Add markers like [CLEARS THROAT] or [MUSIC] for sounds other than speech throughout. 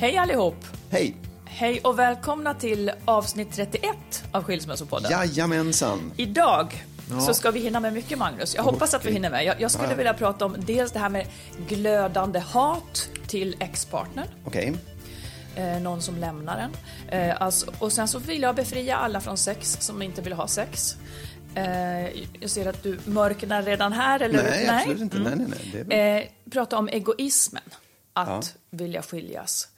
Hej allihop! Hej! Hej och välkomna till avsnitt 31 av Skilsmässopodden. Jajamensan! Idag Ja. så ska vi hinna med mycket Magnus. Jag hoppas att vi hinner med. Jag, jag skulle Ja. vilja prata om dels det här med glödande hat till ex-partnern. Okej. Eh, någon som lämnar en. Eh, alltså, och sen så vill jag befria alla från sex som inte vill ha sex. Eh, jag ser att du mörknar redan här, eller Nej, hur? absolut inte. Nej, nej, nej. Det är väl... Eh, prata om egoismen, att vilja skiljas.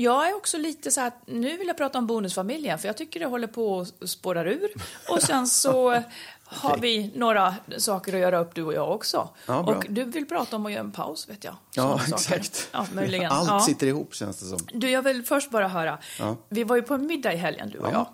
Jag är också lite så här, nu vill jag prata om bonusfamiljen, för jag tycker det håller på att spåra ur. Och sen så [LAUGHS] har vi några saker att göra upp, du och jag också. Ja, och du vill prata om att göra en paus, vet jag. Ja, exakt. Ja, möjligen. Allt ja. sitter ihop känns det som. Du, jag vill först bara höra. Ja. Vi var ju på en middag i helgen, du och Ja. jag.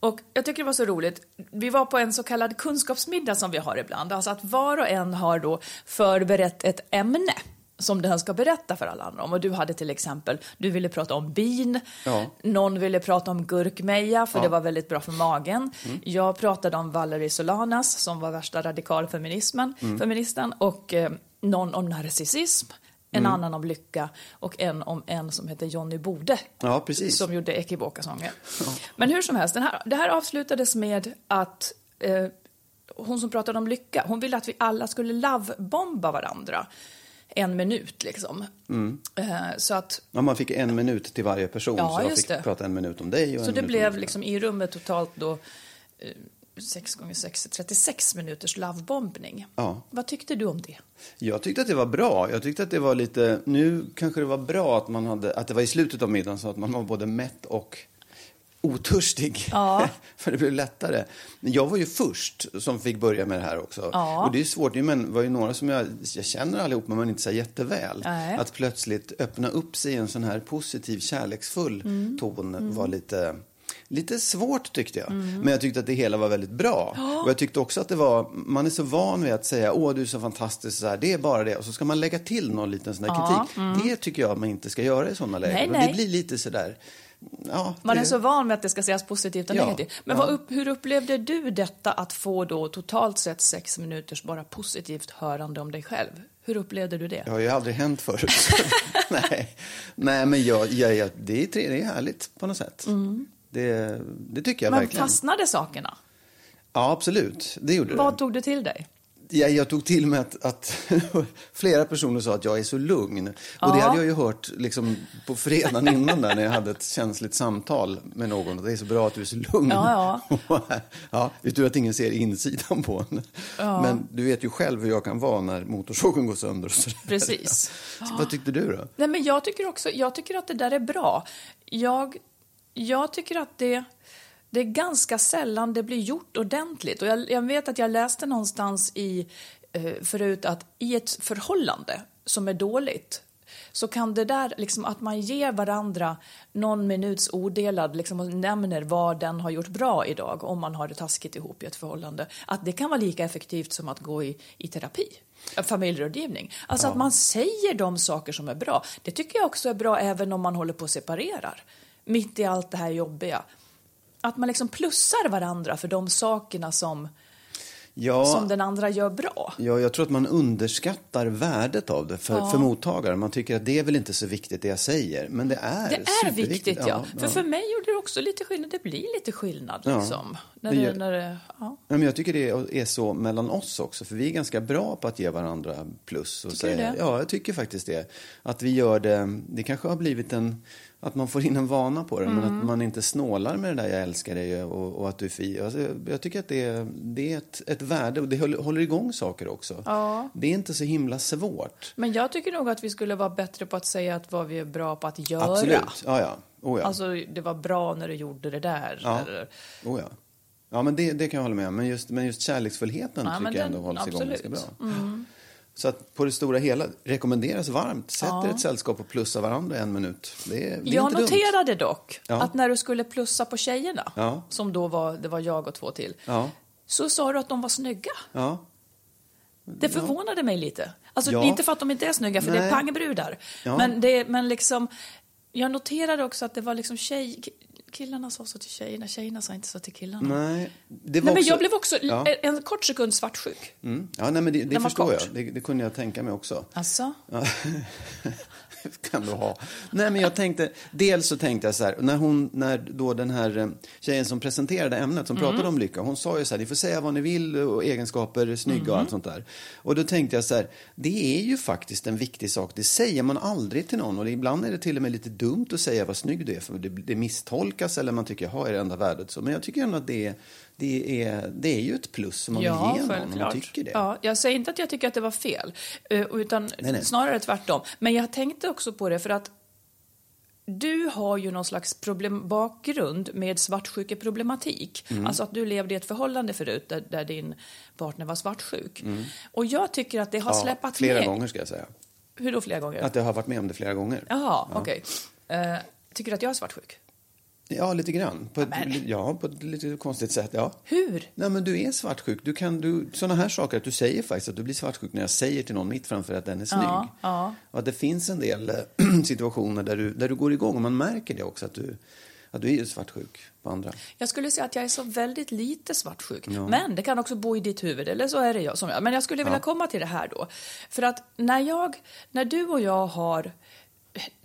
Och jag tycker det var så roligt. Vi var på en så kallad kunskapsmiddag som vi har ibland. Alltså att var och en har då förberett ett ämne som den ska berätta för alla andra om. Och du hade till exempel, du ville prata om bin, Ja. någon ville prata om gurkmeja för Ja. det var väldigt bra för magen. Mm. Jag pratade om Valerie Solanas som var värsta radikalfeminismen, Mm. feministen och eh, någon om narcissism, en Mm. annan om lycka och en om en som heter Johnny Bode. Ja, precis. Som gjorde Ekivoka-sånger. Men hur som helst, den här, det här avslutades med att eh, hon som pratade om lycka, hon ville att vi alla skulle lovebomba varandra en minut liksom. Mm. Eh, så att Ja, man fick en minut till varje person, Ja, så jag fick det. prata en minut om dig och Så det blev om liksom i rummet totalt då eh, 6 gånger 6 36 minuters lovebombning. Ja. Vad tyckte du om det? Jag tyckte att det var bra. Jag tyckte att det var lite... Nu kanske det var bra att, man hade, att det var i slutet av middagen så att man var både mätt och otörstig. Ja. [LAUGHS] För det blev lättare. Jag var ju först som fick börja med det här också. Ja. Och det är svårt. Det var ju några som jag, jag känner allihop, men man inte så jätteväl. Nej. Att plötsligt öppna upp sig i en sån här positiv, kärleksfull Mm. ton var lite... Lite svårt tyckte jag. Mm. Men jag tyckte att det hela var väldigt bra. Och jag tyckte också att det var, man är så van vid att säga åh du är så fantastisk, så här, det är bara det. Och så ska man lägga till någon liten sån här kritik. Det tycker jag man inte ska göra i sådana lägen. Nej, nej. Det blir lite sådär, ja. Man det, är så van med att det ska sägas positivt och Ja, negativt. Men ja. upp, hur upplevde du detta att få då totalt sett sex minuters bara positivt hörande om dig själv? Hur upplevde du det? Det har ju aldrig hänt förut. [LAUGHS] nej. nej, men jag, jag, jag, det, är, det är härligt på något sätt. Det, det tycker jag Men verkligen. fastnade sakerna? Ja, absolut. Det gjorde det. Vad tog du till dig? Jag, jag tog till mig att, att [LAUGHS] flera personer sa att jag är så lugn. Och det Ja. hade jag ju hört liksom, på fredagen innan där när jag hade ett känsligt samtal med någon. Det är så bra att du är så lugn. Ja, ja, [LAUGHS] det är tur att ingen ser insidan på en. Men du vet ju själv hur jag kan vara när motorsågen går sönder. Precis. [LAUGHS] Så vad tyckte du då? Nej, men jag tycker också jag tycker att det där är bra. Jag, jag tycker att det, det är ganska sällan det blir gjort ordentligt. Och jag, jag vet att jag läste någonstans i, eh, förut att i ett förhållande som är dåligt så kan det där, liksom att man ger varandra någon minuts odelad liksom, och nämner vad den har gjort bra idag om man har det taskigt ihop i ett förhållande, att det kan vara lika effektivt som att gå i, i terapi, eh, familjerådgivning. Alltså att man säger de saker som är bra. Det tycker jag också är bra även om man håller på och separerar. Mitt i allt det här jobbiga. Att man liksom plussar varandra för de sakerna som, Ja, som den andra gör bra. ja, jag tror att man underskattar värdet av det för, för mottagaren. Man tycker att det är väl inte så viktigt det jag säger. Men det är Det är viktigt, ja. För för mig gjorde det också lite skillnad. Det blir lite skillnad Ja. liksom. När Det när det, ja. Ja, men jag tycker det är så mellan oss också, för vi är ganska bra på att ge varandra plus. Och Tycker du säga, det? Ja, jag tycker faktiskt det. Att vi gör det, det kanske har blivit en, att man får in en vana på det, men Mm. att man inte snålar med det där jag älskar dig och, och att du är fin. Alltså, jag tycker att det är, det är ett, ett värde och det håller, håller igång saker också. Ja. Det är inte så himla svårt. Men jag tycker nog att vi skulle vara bättre på att säga att vad vi är bra på att göra. Absolut. Ja, ja. Oh, ja. Alltså, det var bra när du gjorde det där. Ja. Eller, Oh, ja. Ja, men det, det kan jag hålla med om. Men just, men just kärleksfullheten Ja, tycker men jag ändå hålls igång absolut. Mm. ganska bra. Så att på det stora hela rekommenderas varmt. Sätt er ett sällskap och plussa varandra en minut. Det är, det är jag inte dumt. noterade dock Ja. att när du skulle plussa på tjejerna, Ja. som då var, det var jag och två till, Ja. så sa du att de var snygga. Ja. Det förvånade mig lite. Alltså Ja. inte för att de inte är snygga, för det är Nej. pangbrudar. Ja. Men, det, men liksom, jag noterade också att det var liksom tjej... Killarna sa så till tjejerna, tjejerna sa inte så till killarna. Nej, det var Nej, men också... jag blev också Ja. en, kort sekund svartsjuk. Mm. Ja, nej, men det, det förstår jag. Det, det kunde jag tänka mig också. Alltså? Ja. [LAUGHS] [LAUGHS] kan du ha. Nej, men jag tänkte, dels så tänkte jag så här, när hon, när då den här eh, tjejen som presenterade ämnet, som Mm. pratade om lycka, hon sa ju så här, ni får säga vad ni vill och egenskaper, snygga Mm. och allt sånt där. Och då tänkte jag så här, det är ju faktiskt en viktig sak, det säger man aldrig till någon och ibland är det till och med lite dumt att säga vad snygg du är, för det, det misstolkas eller man tycker, jaha, är det enda värdet så? Men jag tycker ändå att det är, det är, det är ju ett plus som man vill ge någon om man tycker det. Ja, jag säger inte att jag tycker att det var fel, eh, utan Nej, nej. snarare tvärtom. Men jag tänkte också på det för att du har ju någon slags problem, bakgrund med svartsjukeproblematik. Mm. Alltså att du levde i ett förhållande förut där, där din partner var svartsjuk. Och jag tycker att det har Mm. Ja, släpat flera ner. gånger ska jag säga. Hur då flera gånger? Att jag har varit med om det flera gånger. Jaha, okej. Eh, tycker du att jag är svartsjuk? Ja, lite grann. På ett, ja, på ett lite konstigt sätt, ja. Hur? Nej, men du är svartsjuk. Du kan, du, sådana här saker, att du säger faktiskt att du blir svartsjuk när jag säger till någon mitt framför att den är snygg. Ja, ja. Och att det finns en del eh, [CLEARS THROAT] situationer där du, där du går igång och man märker det också, att du, att du är ju svartsjuk på andra. Jag skulle säga att jag är så väldigt lite svartsjuk. Men det kan också bo i ditt huvud, eller så är det jag som jag. Men jag skulle vilja komma till det här då. För att när jag, när du och jag har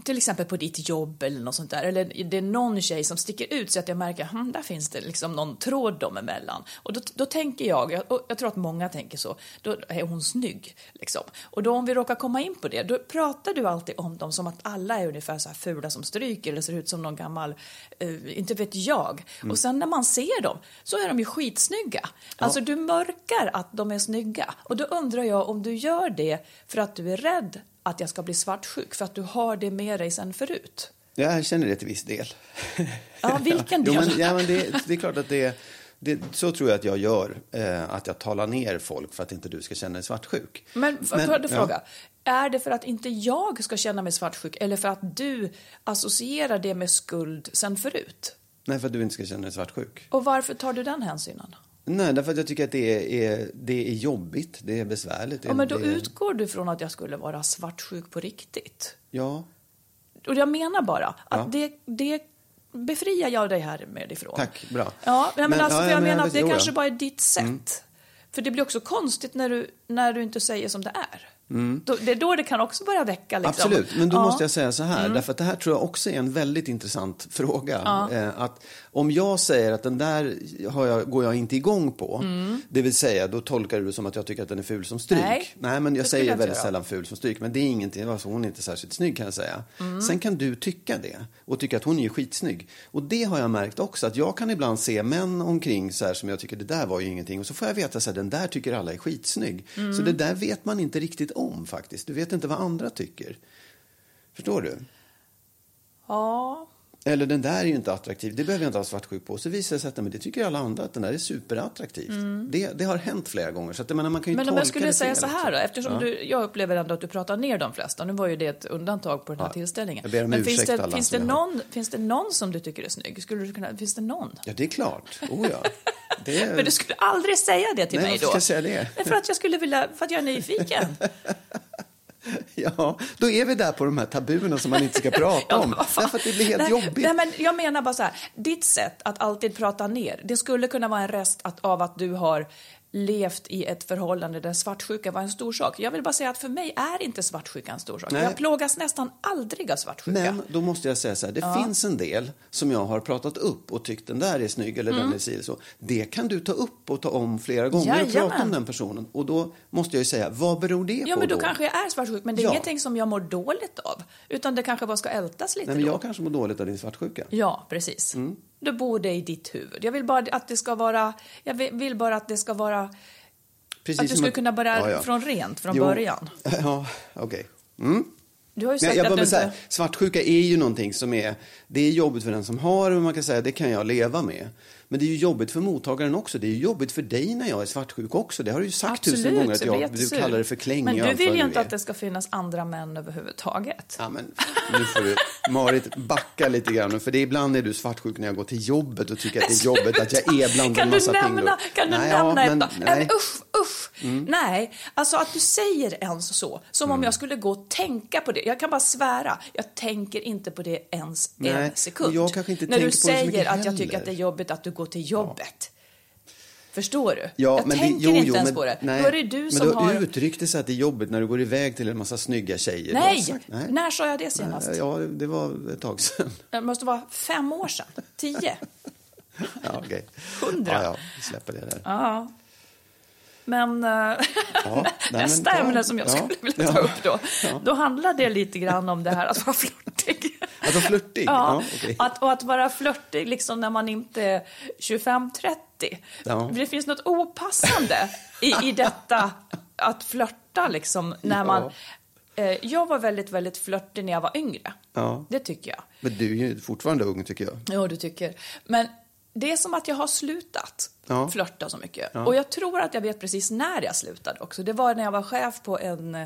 till exempel på ditt jobb eller något sånt där, eller det är någon tjej som sticker ut så att jag märker, hm, där finns det liksom någon tråd dem emellan. Och då, då tänker jag, och jag tror att många tänker så, då är hon snygg. Liksom. Och då om vi råkar komma in på det, då pratar du alltid om dem som att alla är ungefär så här fula som stryker eller ser ut som någon gammal, eh, inte vet jag. Och sen när man ser dem så är de ju skitsnygga. Alltså du mörkar att de är snygga. Och då undrar jag om du gör det för att du är rädd att jag ska bli svartsjuk, för att du har det med dig sen förut. Jag erkänner det till viss del. Ja, vilken jo, del? men, ja, men det, det är klart att det, det Så tror jag att jag gör. Eh, att jag talar ner folk för att inte du ska känna dig svartsjuk. Men, Men, får jag ja. fråga, är det för att inte jag ska känna mig svartsjuk eller för att du associerar det med skuld sen förut? Nej, för att du inte ska känna dig svartsjuk. Och varför tar du den hänsynen? Nej, därför att jag tycker att det är, det är jobbigt, det är besvärligt. Ja, men då det, utgår du från att jag skulle vara svartsjuk på riktigt. Ja, Och jag menar bara att Ja. det, det befriar jag dig härmed ifrån. Tack, bra. Ja, men, Men- alltså, ja, jag men jag menar vet- att det kanske bara är ditt sätt. För det blir också konstigt när du, när du inte säger som det är. Då, det är då det kan också börja väcka. Liksom. Mm. Absolut, men då Ja. Mm. måste jag säga så här, därför att det här tror jag också är en väldigt intressant fråga. Eh, att om jag säger att den där jag, går jag inte igång på, det vill säga då tolkar du det som att jag tycker att den är ful som stryk. Mm. Nej, men det jag skulle säger jag väldigt göra. sällan ful som stryk, men det är ingenting, alltså hon är inte särskilt snygg kan jag säga. Mm. Sen kan du tycka det och tycka att hon är skitsnygg. Och det har jag märkt också, att jag kan ibland se män omkring så här som jag tycker det där var ju ingenting och så får jag veta så här, den där tycker alla är skitsnygg. Mm. Så det där vet man inte riktigt om faktiskt. Du vet inte vad andra tycker. Förstår du? Ja, eller den där är ju inte attraktiv, det behöver jag inte ha svartsjuk på. Så visar det sig att men det tycker alla andra att den där är superattraktiv. Det, det har hänt flera gånger. Så att, menar, man kan ju Mm. men om jag skulle säga så här då, eftersom du, jag upplever ändå att du pratar ner de flesta. Nu var ju det ett undantag på den här Ja, tillställningen. men finns det, finns, det någon, finns det någon som du tycker är snygg? Skulle du kunna, finns det någon? Ja, det är klart. Oh, ja. [LAUGHS] Är... Men du skulle aldrig säga det till Nej, mig varför då. ska jag säga det? Nej, för att jag skulle vilja, för att jag är nyfiken. [LAUGHS] [LAUGHS] Ja, då är vi där på de här tabuerna som man inte ska prata [LAUGHS] om. fan. Därför att det blir helt nej, jobbigt. Nej, men jag menar bara så här, ditt sätt att alltid prata ner, det skulle kunna vara en rest att, av att du har levt i ett förhållande där svartsjuka var en stor sak. Jag vill bara säga att för mig är inte svartsjuka en stor sak. Nej. Jag plågas nästan aldrig av svartsjuka. Men då måste jag säga så här, det finns en del som jag har pratat upp och tyckt den där är snygg eller den är si så. Det kan du ta upp och ta om flera gånger och Jajamän. prata om den personen. Och då måste jag ju säga, vad beror det Ja, på men då då? kanske jag är svartsjuk, men det är Ja. ingenting som jag mår dåligt av. Utan det kanske bara ska ältas lite Nej, men då. jag kanske mår dåligt av din svartsjuka. Ja, precis. Mm. Du bor det i ditt huvud. Jag vill bara att det ska vara, jag vill- bara att det ska vara, Precis att du skulle kunna börja från rent från Jo. början. [LAUGHS] Ja, okej. Mm. Du har ju Nej, sagt jag att säga, inte... svartsjuka är ju någonting som är, det är jobbigt för den som har det, man kan säga det kan jag leva med. Men det är ju jobbigt för mottagaren också. Det är ju jobbigt för dig när jag är svartsjuk också. Det har du ju sagt tusen Absolut, gånger att jag du kallar det för klänga Men du vill ju inte att det ska finnas andra män överhuvudtaget. Ja, men nu får du, Marit, backa lite grann. För det är ibland är du svartsjuk när jag går till jobbet och tycker att det är jobbigt att jag är bland kan en du massa nämna. Kan du Nej, nämna ja, men, ett nej. nej. Mm. men usch, usch. Nej, alltså att du säger ens så, som Mm. om jag skulle gå och tänka på det. Jag kan bara svära, jag tänker inte på det ens Nej, en sekund. jag kanske inte När du säger att jag tycker att det är jobbigt att du går till jobbet. Förstår du? Ja, jag men tänker det, jo, inte jo, ens men, på det. Nej, Då är det du men som du har... uttryckt det så att det är jobbigt när du går iväg till en massa snygga tjejer. Nej! sagt- När sa jag det senast? Ja, det var ett tag sedan. Det måste vara fem år sedan. Tio. [LAUGHS] Ja, okej. Hundra. Ja, ja, vi släpper det där. Ja. Men eh, nej, [LAUGHS] nästa men, ja, ämne som jag ja, skulle vilja ta ja, upp då, ja. då handlar det lite grann om det här att vara flörtig. Vara flörtig? Ja, Ja, okej. att, och att vara flörtig liksom när man inte är 25-30. Ja. Det finns något opassande i, i detta att flörta liksom när man... Eh, jag var väldigt, väldigt flörtig när jag var yngre. Ja. Det tycker jag. Men du är ju fortfarande ung, tycker jag. Ja, du tycker. Men det är som att jag har slutat Ja. flörta så mycket. Ja. Och jag tror att jag vet precis när jag slutade också. Det var när jag var chef på en,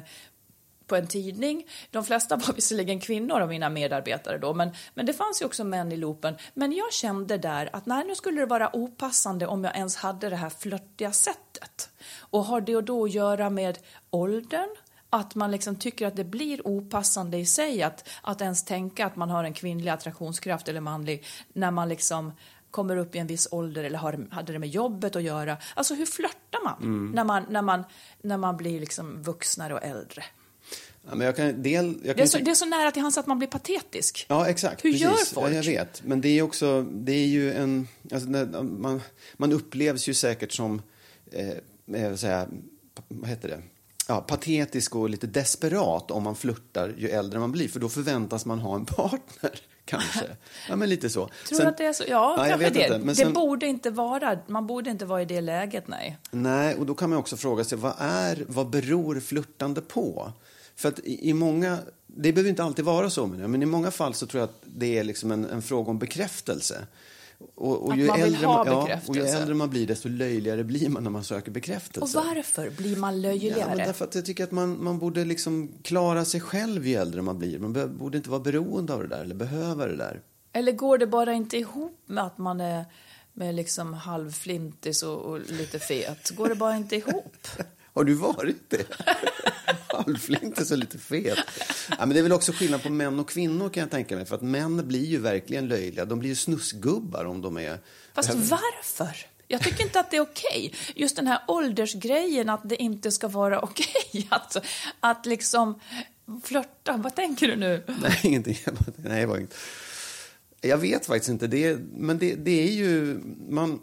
på en tidning. De flesta var [LAUGHS] visserligen kvinnor av mina medarbetare då, men, men det fanns ju också män i loopen. Men jag kände där att nej, nu skulle det vara opassande om jag ens hade det här flörtiga sättet. Och har det då att göra med åldern? Att man liksom tycker att det blir opassande i sig att, att ens tänka att man har en kvinnlig attraktionskraft eller manlig när man liksom kommer upp i en viss ålder eller har, hade det med jobbet att göra. Alltså hur flörtar man, när, man när, man när man blir liksom vuxnare och äldre? Ja, men jag kan, del, jag Det är, kan så, det är så nära till hands att man blir patetisk. Ja, exakt. Hur precis. gör folk? Ja, jag vet. Men det är också, det är ju en, alltså, man, man upplevs ju säkert som, eh, jag säga, vad heter det? Ja, patetisk och lite desperat om man flörtar ju äldre man blir. För då förväntas man ha en partner, [LAUGHS] kanske. Ja, men lite så. Tror du att det är så? Ja, jag kanske vet det. inte, men det sen- borde inte vara, man borde inte vara i det läget, nej. Nej, och då kan man också fråga sig vad, är, vad beror flörtande på? För att i, i många, det behöver inte alltid vara så, men, i många fall så tror jag att det är liksom en, en fråga om bekräftelse. Och, och ju man vill äldre ha man, ja, och ju äldre man blir, desto löjligare blir man när man söker Och bekräftelse. varför blir man löjligare? Ja, men därför att jag tycker att man, man borde liksom klara sig själv ju äldre man blir. Man borde inte vara beroende av det där, eller behöva det där. Eller går det bara inte ihop med att man är med liksom halvflintis och, och lite fet? Går det bara inte ihop? [LAUGHS] Har du varit det? [LAUGHS] Halvflintis och lite fet. Ja, men det är väl också skillnad på män och kvinnor kan jag tänka mig. För att män blir ju verkligen löjliga. De blir ju snusgubbar om de är... Fast varför? Jag tycker inte att det är okej. Just den här åldersgrejen, att det inte ska vara [LAUGHS] okej. Att, att liksom flörta. Vad tänker du nu? [LAUGHS] Nej, ingenting. Nej, det var inget. Jag vet faktiskt inte. Det, men det, det är ju... Man...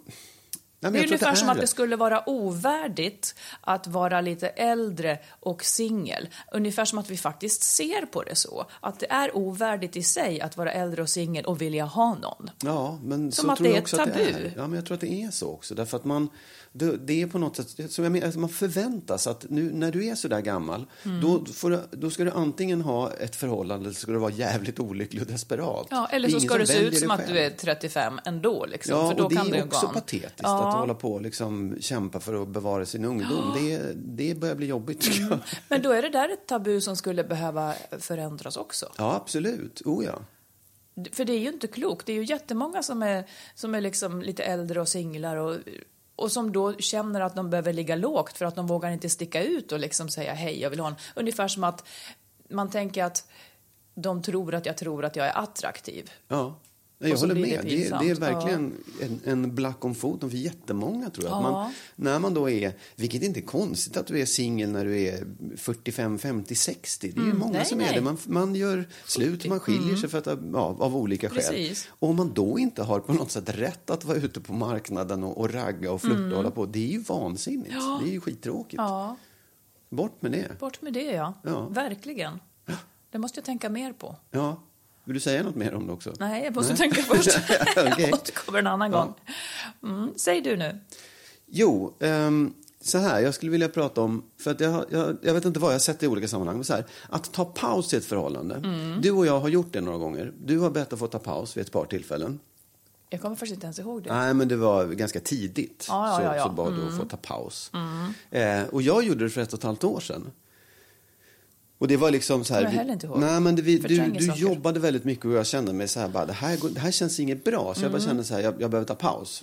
Nej, men Det är ungefär som att det skulle vara ovärdigt att vara lite äldre och singel. Ungefär som att vi faktiskt ser på det så. Att det är ovärdigt i sig att vara äldre och singel och vilja ha någon. Ja, men Som så att tror det jag är också ett att det tabu. är. Ja, men jag tror att det är så också. Därför att man, det, det är på något sätt, som jag menar, man förväntas att nu när du är så där gammal, Mm. då, får du, då ska du antingen ha ett förhållande eller så ska du vara jävligt olycklig och desperat. Ja, eller Det så ska det se ut som det att du är 35 ändå. Liksom, Ja, för då och det kan är ju också patetiskt Ja. att hålla på och liksom kämpa för att bevara sin ungdom. Det, det börjar bli jobbigt jag. Men då är det där ett tabu som skulle behöva förändras också. Ja, absolut. Oh ja. För det är ju inte klokt. Det är ju jättemånga som är, som är liksom lite äldre och singlar och, och som då känner att de behöver ligga lågt för att de vågar inte sticka ut och liksom säga hej, jag vill ha en... Ungefär som att man tänker att de tror att jag tror att jag är attraktiv. Ja. Nej, Jag håller med. Det, det, är verkligen en, en black om foten för jättemånga tror jag. Ja. man, när man då är, vilket inte är konstigt att du är singel när du är 45, 50, 60. Det är ju många Mm. nej, som är nej. Mm. det. Man, man gör slut, man skiljer sig för att, ja, av olika skäl. Precis. Och om man då inte har på något sätt rätt att vara ute på marknaden och, och ragga och flirta och hålla på. Det är ju vansinnigt. Det är ju skittråkigt. Mm. Ja, Bort med det. bort med det ja. Ja. Verkligen. Det måste jag tänka mer på. Ja. Vill du säga något mer om det också? Nej, jag måste tänka först. [LAUGHS] Okej. Jag återkommer en annan Ja. gång. Mm, säg du nu. Jo, ehm, så här, jag skulle vilja prata om, för att jag, jag, jag vet inte vad jag har sett i olika sammanhang, men så här, att ta paus i ett förhållande. Mm. Du och jag har gjort det några gånger. Du har bett att få ta paus vid ett par tillfällen. Jag kommer faktiskt inte ens ihåg det. Nej, men det var ganska tidigt. Ja, ja, så, ja, ja. så bad du att få ta paus. Eh, och jag gjorde det för ett och ett halvt år sedan. Och det var liksom så här. Jag heller inte ihåg. Nej, men det, vi, du, du saker. jobbade väldigt mycket och jag kände mig så här bara, det här, det här känns inget bra. Så jag bara Mm. kände så här, jag, jag behöver ta paus.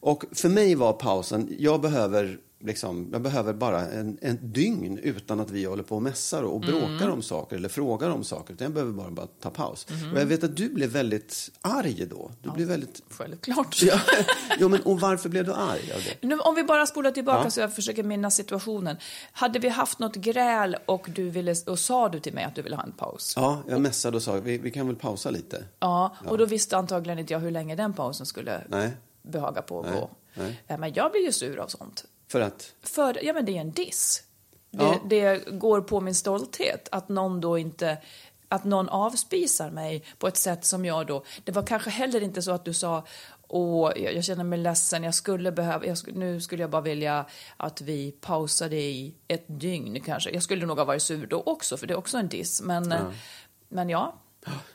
Och för mig var pausen, jag behöver liksom, jag behöver bara en, en dygn utan att vi håller på och mässar och bråkar Mm. om saker eller frågar om saker. Utan jag behöver bara, bara ta paus. Mm-hmm. Och jag vet att du blev väldigt arg då. Du blev väldigt... Självklart. [LAUGHS] Ja, [LAUGHS] jo, men och varför blev du arg av det? Nu, om vi bara spolar tillbaka Ja. så jag försöker minnas situationen. Hade vi haft något gräl och, du ville, och sa du till mig att du ville ha en paus? Ja, jag messade och sa vi, vi kan väl pausa lite. Ja, och då visste antagligen inte jag hur länge den pausen skulle Nej. behaga pågå. Nej. Ja, men jag blir ju sur av sånt. För att, För, ja men det är en diss. Det, Ja. det går på min stolthet att någon då inte att någon avspisar mig på ett sätt som jag då... Det var kanske heller inte så att du sa Åh, jag, jag känner mig ledsen, jag skulle behöva, jag, nu skulle jag bara vilja att vi pausade i ett dygn kanske. Jag skulle nog ha varit sur då också, för det är också en diss. Men ja, men ja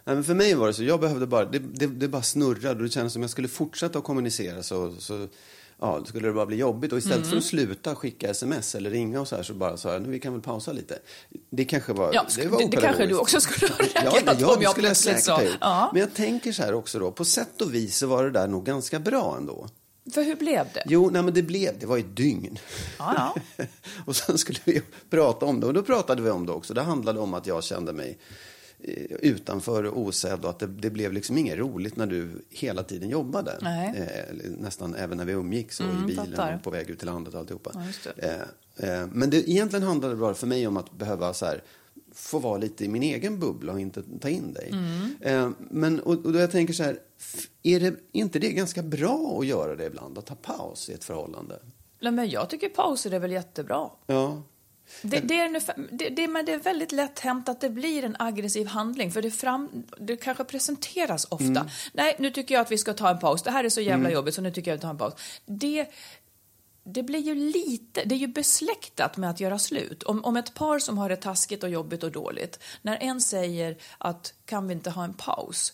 nej, men för mig var det så, jag behövde bara, det, det, det bara snurrade och det kändes som jag skulle fortsätta att kommunicera så, så ja, skulle det bara bli jobbigt. Och istället Mm. för att sluta skicka sms eller ringa och så här så bara sa jag, nu vi kan väl pausa lite. Det kanske var, Ja, det var det- det kanske du också skulle ha ja, reagerat det, på ja, om jag skulle jag säkert. Ja. Men jag tänker så här också då, på sätt och vis så var det där nog ganska bra ändå. För hur blev det? Jo, nej men det blev, det var ett dygn. Ja, [LAUGHS] och sen skulle vi prata om det och då pratade vi om det också. Det handlade om att jag kände mig utanför och osedd och att det, det blev liksom inget roligt när du hela tiden jobbade. Eh, nästan även när vi umgicks och Mm, i bilen fattar. och på väg ut till landet och alltihopa. Ja, det. Eh, eh, men det, egentligen handlade det bara för mig om att behöva så här, få vara lite i min egen bubbla och inte ta in dig. Mm. Eh, men, och, och då jag tänker så här, är det inte det ganska bra att göra det ibland? Att ta paus i ett förhållande? Nej, men jag tycker pauser är väl jättebra. Ja. Det, det, är det, det, men det är väldigt lätt hänt att det blir en aggressiv handling. För det, fram, det kanske presenteras ofta. Mm. Nej, nu tycker jag att vi ska ta en paus. Det här är så jävla jobbigt så nu tycker jag att vi tar en paus. Det, det blir ju lite, det är ju besläktat med att göra slut. Om, om ett par som har det taskigt och jobbigt och dåligt, när en säger att kan vi inte ha en paus?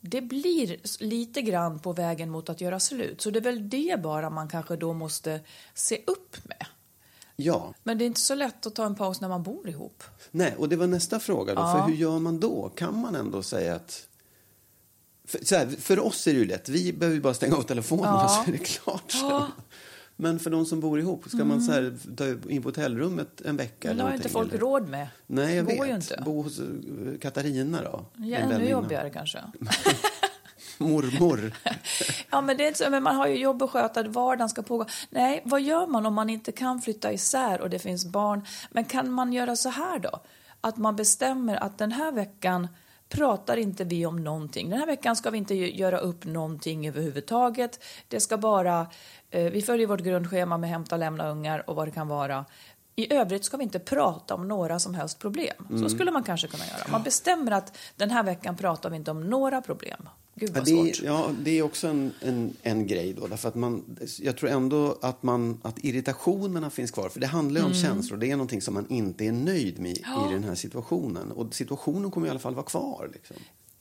Det blir lite grann på vägen mot att göra slut. Så det är väl det bara man kanske då måste se upp med. Ja. Men det är inte så lätt att ta en paus när man bor ihop. Nej, och det var nästa fråga då. Ja. För hur gör man då? Kan man ändå säga att... För, här, för oss är det ju lätt. Vi behöver ju bara stänga av telefonen Ja. så är det klart. sen. Men för de som bor ihop, ska man så här, ta in på hotellrummet en vecka? Men det har inte folk eller? råd med. Nej, jag går vet. ju inte. Bo hos eh, Katarina då? Ja, ännu jobbigare kanske. [LAUGHS] Mormor. [LAUGHS] Ja, men det är inte så, men man har ju jobb att sköta, vardagen ska pågå. Nej, vad gör man om man inte kan flytta isär och det finns barn? Men kan man göra så här då? Att man bestämmer att den här veckan pratar inte vi om någonting. Den här veckan ska vi inte göra upp någonting överhuvudtaget. Det ska bara, eh, vi följer vårt grundschema med hämta, lämna ungar och vad det kan vara. I övrigt ska vi inte prata om några som helst problem. Mm. Så skulle man kanske kunna göra. Man bestämmer att den här veckan pratar vi inte om några problem. Gud Ja vad det, svårt. är, ja, det är också en, en, en grej då. Därför att man, jag tror ändå att, man, att irritationerna finns kvar. För det handlar ju om Mm. känslor. Det är någonting som man inte är nöjd med i den här situationen. Och situationen kommer i alla fall vara kvar. Liksom.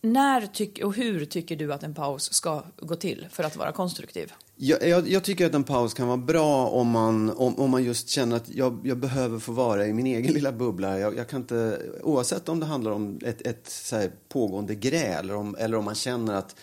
När tyck, och hur tycker du att en paus ska gå till för att vara konstruktiv? Jag, jag, jag tycker att en paus kan vara bra om man, om, om man just känner att jag, jag behöver få vara i min egen lilla bubbla. Jag, jag kan inte, oavsett om det handlar om ett, ett så här pågående gräl eller om, eller om man känner att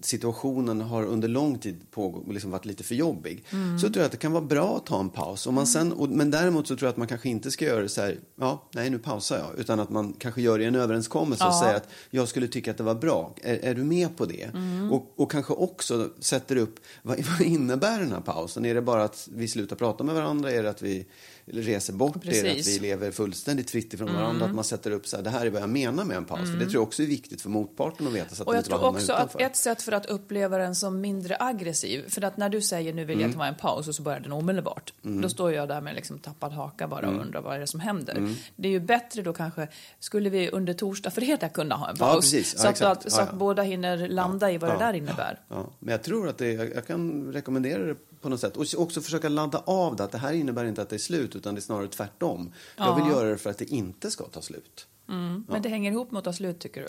situationen har under lång tid pågått, liksom varit lite för jobbig. Så tror jag att det kan vara bra att ta en paus. Om man sen, och, men däremot så tror jag att man kanske inte ska göra det så här, ja, nej nu pausar jag. Utan att man kanske gör det i en överenskommelse och säger att jag skulle tycka att det var bra. Är, är du med på det? Och, och kanske också sätter upp, vad, [LAUGHS] vad innebär den här pausen? Är det bara att vi slutar prata med varandra? Är det att vi reser bort? Är det att Precis. vi lever fullständigt fritt ifrån varandra? Att man sätter upp så här, det här är vad jag menar med en paus. För det tror jag också är viktigt för motparten att veta så att Och jag tror också att ett sätt för att uppleva den som mindre aggressiv, för att när du säger nu vill jag ta en paus och så börjar den omedelbart, Mm. då står jag där med liksom tappad haka bara och undrar vad är det som händer. Det är ju bättre då kanske, skulle vi under torsdag, fredag kunna ha en Ja, paus? precis. Ja, så att, exakt. att, så Ja, att ja. båda hinner landa i vad det där innebär. Ja, men jag tror att det, jag, jag kan rekommendera det på något sätt. Och också försöka ladda av det, att det här innebär inte att det är slut, utan det är snarare tvärtom. Jag vill göra det för att det inte ska ta slut. Men det hänger ihop med att ta slut tycker du?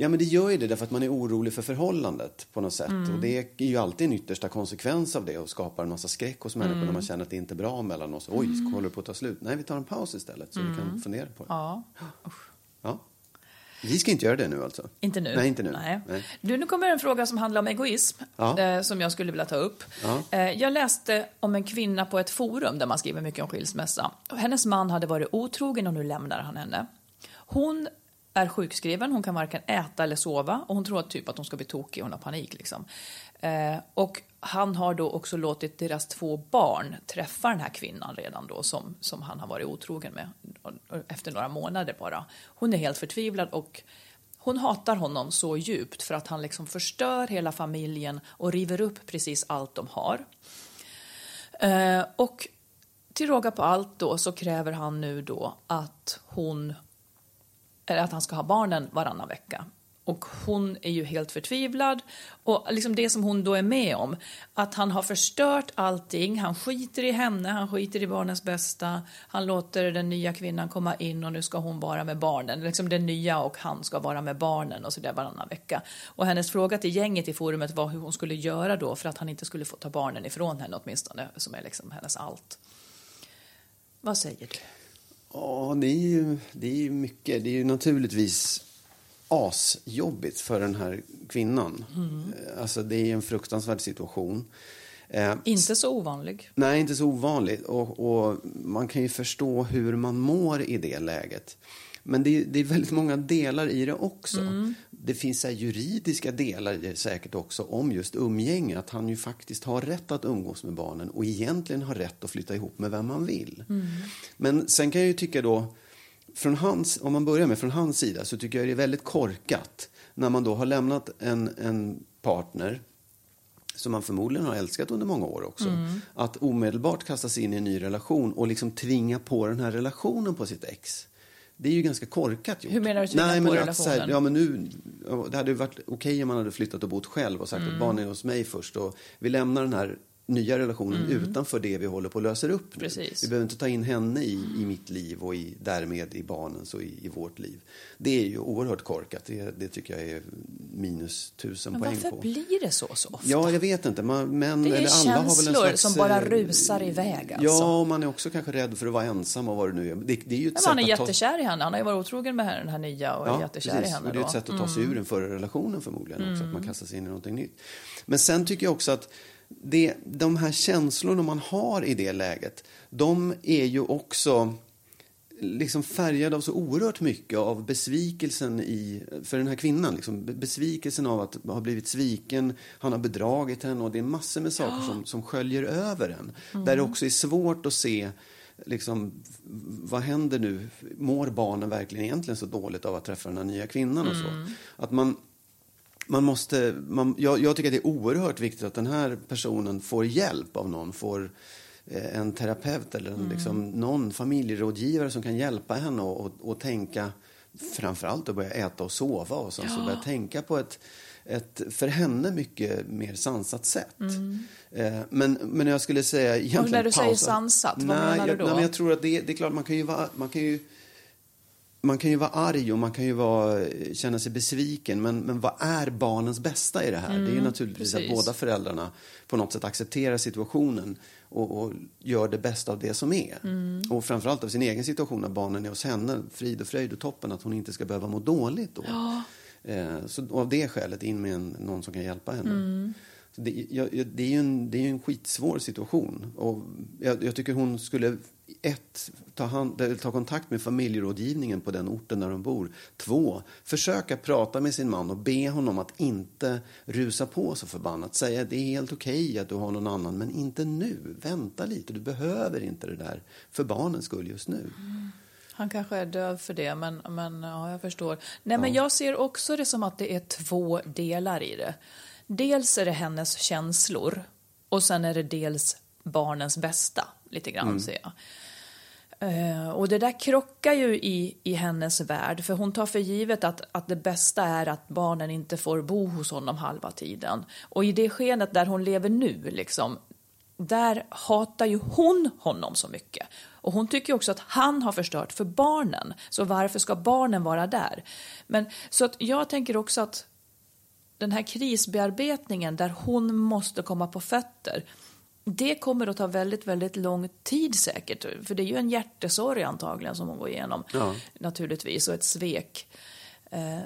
Ja, men det gör ju det därför att man är orolig för förhållandet på något sätt. Mm. Och det är ju alltid en yttersta konsekvens av det och skapar en massa skräck hos människor Mm. när man känner att det inte är bra mellan oss. Oj, ska håller det på att ta slut? Nej, vi tar en paus istället så vi kan fundera på det. Mm. Ja. Ja. Vi ska inte göra det nu alltså? Inte nu. Nej, inte nu. Nej. Nej. Du, nu kommer en fråga som handlar om egoism, Ja. eh, som jag skulle vilja ta upp. Ja. Eh, jag läste om en kvinna på ett forum där man skriver mycket om skilsmässa. Hennes man hade varit otrogen och nu lämnar han henne. Hon är sjukskriven, hon kan varken äta eller sova och hon tror typ att hon ska bli tokig, hon har panik liksom. Eh, och han har då också låtit deras två barn träffa den här kvinnan redan då som, som han har varit otrogen med efter några månader bara. Hon är helt förtvivlad och hon hatar honom så djupt för att han liksom förstör hela familjen och river upp precis allt de har. Eh, och till råga på allt då så kräver han nu då att hon eller att han ska ha barnen varannan vecka. Och hon är ju helt förtvivlad. Och liksom det som hon då är med om, att han har förstört allting. Han skiter i henne, han skiter i barnens bästa. Han låter den nya kvinnan komma in och nu ska hon vara med barnen. Liksom den nya och han ska vara med barnen och så där varannan vecka. Och hennes fråga till gänget i forumet var hur hon skulle göra då för att han inte skulle få ta barnen ifrån henne åtminstone, som är liksom hennes allt. Vad säger du? Ja, det är ju, det är ju mycket. Det är ju naturligtvis asjobbigt för den här kvinnan. Mm. Alltså, det är en fruktansvärd situation. Eh, Inte så ovanlig. Nej, inte så ovanligt. Och, och man kan ju förstå hur man mår i det läget. Men det är, det är väldigt många delar i det också. Det finns här juridiska delar i det säkert också om just umgänge. Att han ju faktiskt har rätt att umgås med barnen och egentligen har rätt att flytta ihop med vem man vill. Men sen kan jag ju tycka då, från hans, om man börjar med från hans sida så tycker jag det är väldigt korkat när man då har lämnat en, en partner som man förmodligen har älskat under många år också. Att omedelbart kasta sig in i en ny relation och liksom tvinga på den här relationen på sitt ex. Det är ju ganska korkat gjort. Hur menar du Nej, men att så här, ja, men nu, det hade ju varit okej om man hade flyttat och bott själv och sagt att barnen är hos mig först. Och vi lämnar den här nya relationen utanför det vi håller på att lösa upp nu. Precis. Vi behöver inte ta in henne i, i mitt liv och i, därmed i barnens och i, i vårt liv. Det är ju oerhört korkat. Det, det tycker jag är minus tusen Men poäng varför på. blir det så så ofta? Ja, jag vet inte. Man, men, Det är eller alla har väl en slags, som bara eh, rusar iväg, alltså. Ja, och man är också kanske rädd för att vara ensam och vad det nu är. Det, det är ju ett Men sätt han är att ta... jättekär i henne. Han har ju varit otrogen med den här nya och är Ja, jättekär precis. i henne Och det är ett. Mm. sätt att ta sig ur den förra relationen förmodligen också, att man kastar sig in i någonting nytt. Men sen tycker jag också att det, de här känslorna man har i det läget, de är ju också liksom färgad av så oerhört mycket av besvikelsen i, för den här kvinnan. Liksom, be- besvikelsen av att ha blivit sviken, han har bedragit henne och det är massor med saker som, som sköljer över en. Mm. Där det också är svårt att se liksom, vad händer nu? Mår barnen verkligen egentligen så dåligt av att träffa den här nya kvinnan och så? Mm. Att man, man måste, man, jag, jag tycker att det är oerhört viktigt att den här personen får hjälp av någon, får eh, en terapeut eller en, liksom, någon familjerådgivare som kan hjälpa henne och, och, och tänka, framförallt att börja äta och sova och så, så börja tänka på ett, ett, för henne mycket mer sansat sätt. Eh, men, men jag skulle säga egentligen Och när du säger pausa. sansat, vad nej, menar du jag, då? Nej, jag tror att det, det är klart, man kan ju vara, man kan ju man kan ju vara arg och man kan ju vara, känna sig besviken. Men, men vad är barnens bästa i det här? det är ju naturligtvis Mm, precis. att båda föräldrarna på något sätt accepterar situationen och, och gör det bästa av det som är. Mm. Och framförallt av sin egen situation när barnen är hos henne, frid och fröjd och toppen, att hon inte ska behöva må dåligt då. Eh, så av det skälet in med en, någon som kan hjälpa henne. Så det, jag, det är ju en, det är en skitsvår situation. Och jag, jag tycker hon skulle, ett, ta, hand, ta kontakt med familjerådgivningen på den orten där de bor. Två, försöka prata med sin man och be honom att inte rusa på så förbannat. Säga det är helt okej att du har någon annan, men inte nu. Vänta lite, du behöver inte det där för barnens skull just nu. Han kanske är döv för det, men, men ja, jag förstår. Nej, men jag ser också det som att det är två delar i det. Dels är det hennes känslor och sen är det dels barnens bästa, lite grann ser jag. Eh, och det där krockar ju i, i hennes värld, för hon tar för givet att, att det bästa är att barnen inte får bo hos honom halva tiden. Och i det skenet där hon lever nu, liksom, där hatar ju hon honom så mycket. Och hon tycker också att han har förstört för barnen, så varför ska barnen vara där? Men så att jag tänker också att den här krisbearbetningen där hon måste komma på fötter, det kommer att ta väldigt, väldigt lång tid säkert. För det är ju en hjärtesorg antagligen som hon går igenom. Ja. Naturligtvis, och ett svek. Eh,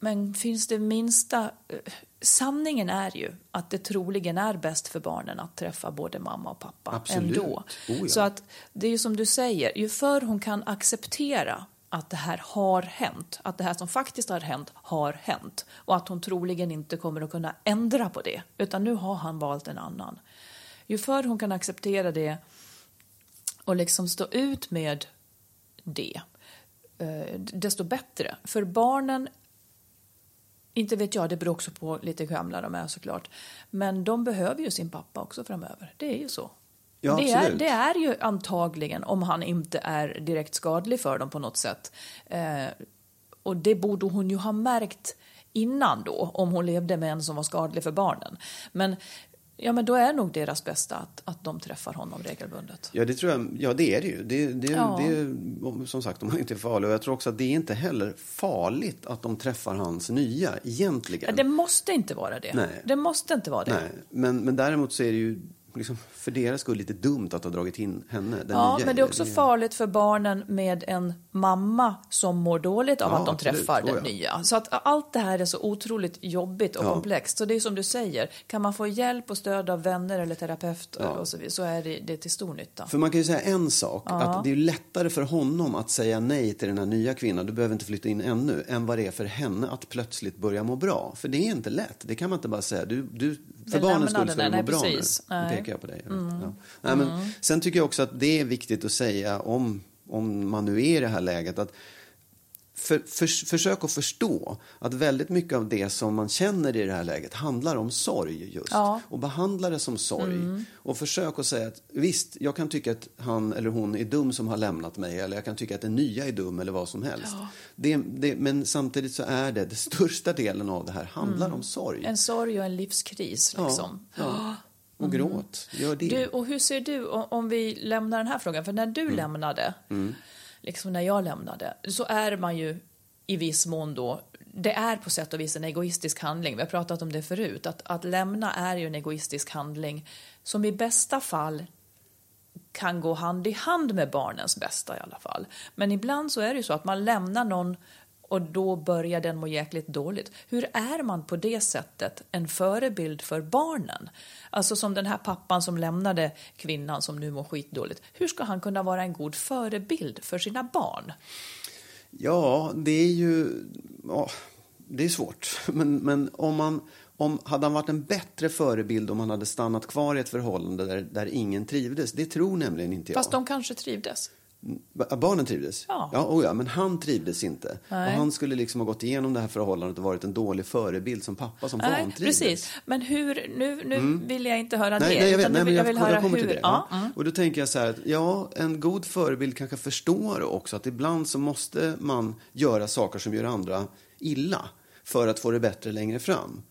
Men finns det minsta... eh, Sanningen är ju att det troligen är bäst för barnen att träffa både mamma och pappa Absolut. ändå. Oh ja. Så att det är ju som du säger, ju förr hon kan acceptera att det här har hänt, att det här som faktiskt har hänt har hänt och att hon troligen inte kommer att kunna ändra på det, utan nu har han valt en annan. Ju förr hon kan acceptera det och liksom stå ut med det, eh, desto bättre. För barnen, inte vet jag, det beror också på lite gamla de är såklart, men de behöver ju sin pappa också framöver. Det är ju så. Ja, det, är, det är ju antagligen, om han inte är direkt skadlig för dem på något sätt. Eh, och det borde hon ju ha märkt innan då, om hon levde med en som var skadlig för barnen. Men, ja, men då är nog deras bästa att, att de träffar honom regelbundet. Ja, det tror jag. Ja, det är det ju. Det, det, Ja. det är, om- som sagt, om man inte är farlig. Och jag tror också att det är inte heller farligt att de träffar hans nya, egentligen. Det måste inte vara det. Nej. Det måste inte vara det. Nej, men, men däremot så är det ju liksom, för deras skull lite dumt att ha dragit in henne, Ja, nya. men det är också Det- farligt för barnen med en mamma som mår dåligt av Ja, att de absolut. träffar den nya. Så att allt det här är så otroligt jobbigt och Ja. komplext. Så det är som du säger, kan man få hjälp och stöd av vänner eller terapeuter Ja. och så, vidare, så är det, det till stor nytta. För man kan ju säga en sak, att det är lättare för honom att säga nej till den här nya kvinnan, du behöver inte flytta in ännu, än vad det är för henne att plötsligt börja må bra. För det är inte lätt, det kan man inte bara säga. Du, du, för Det barnens skull ska må nej, bra precis. nu. Nej. Mm. pekar jag på dig. Ja. Nej, men, sen tycker jag också att det är viktigt att säga om, om man nu är i det här läget, att för, för, försök att förstå att väldigt mycket av det som man känner i det här läget handlar om sorg just. Ja. Och behandla det som sorg. Och försök att säga att visst, jag kan tycka att han eller hon är dum som har lämnat mig. Eller jag kan tycka att den nya är dum eller vad som helst. Det, det, men samtidigt så är det, den största delen av det här handlar om sorg. En sorg och en livskris liksom. Ja, ja. Och gråt, gör det. Du, och hur ser du, om vi lämnar den här frågan, för när du Mm. lämnade, liksom när jag lämnade, så är man ju i viss mån då, det är på sätt och vis en egoistisk handling, vi har pratat om det förut, att, att lämna är ju en egoistisk handling som i bästa fall kan gå hand i hand med barnens bästa i alla fall. Men ibland så är det ju så att man lämnar någon och då börjar den må jäkligt dåligt. Hur är man på det sättet en förebild för barnen? Alltså som den här pappan som lämnade kvinnan som nu mår skitdåligt. Hur ska han kunna vara en god förebild för sina barn? Ja, det är ju... Ja, det är svårt. [LAUGHS] Men, men om man... Om, hade han varit en bättre förebild om han hade stannat kvar i ett förhållande där, där ingen trivdes? Det tror nämligen inte jag. Fast de kanske trivdes. Ba- Barnen trivdes? Ja. Ja, oh ja, men han trivdes inte. Nej. Och han skulle liksom ha gått igenom det här förhållandet och varit en dålig förebild som pappa som Nej, vantrivdes. precis. Men hur, nu, nu vill jag inte höra Nej, det. nej, jag vet. Nej, men jag, vill jag, höra kommer hur. till det. Ja, Ja. mm. Och då tänker jag så här att ja, en god förebild kanske förstår också att ibland så måste man göra saker som gör andra illa för att få det bättre längre fram.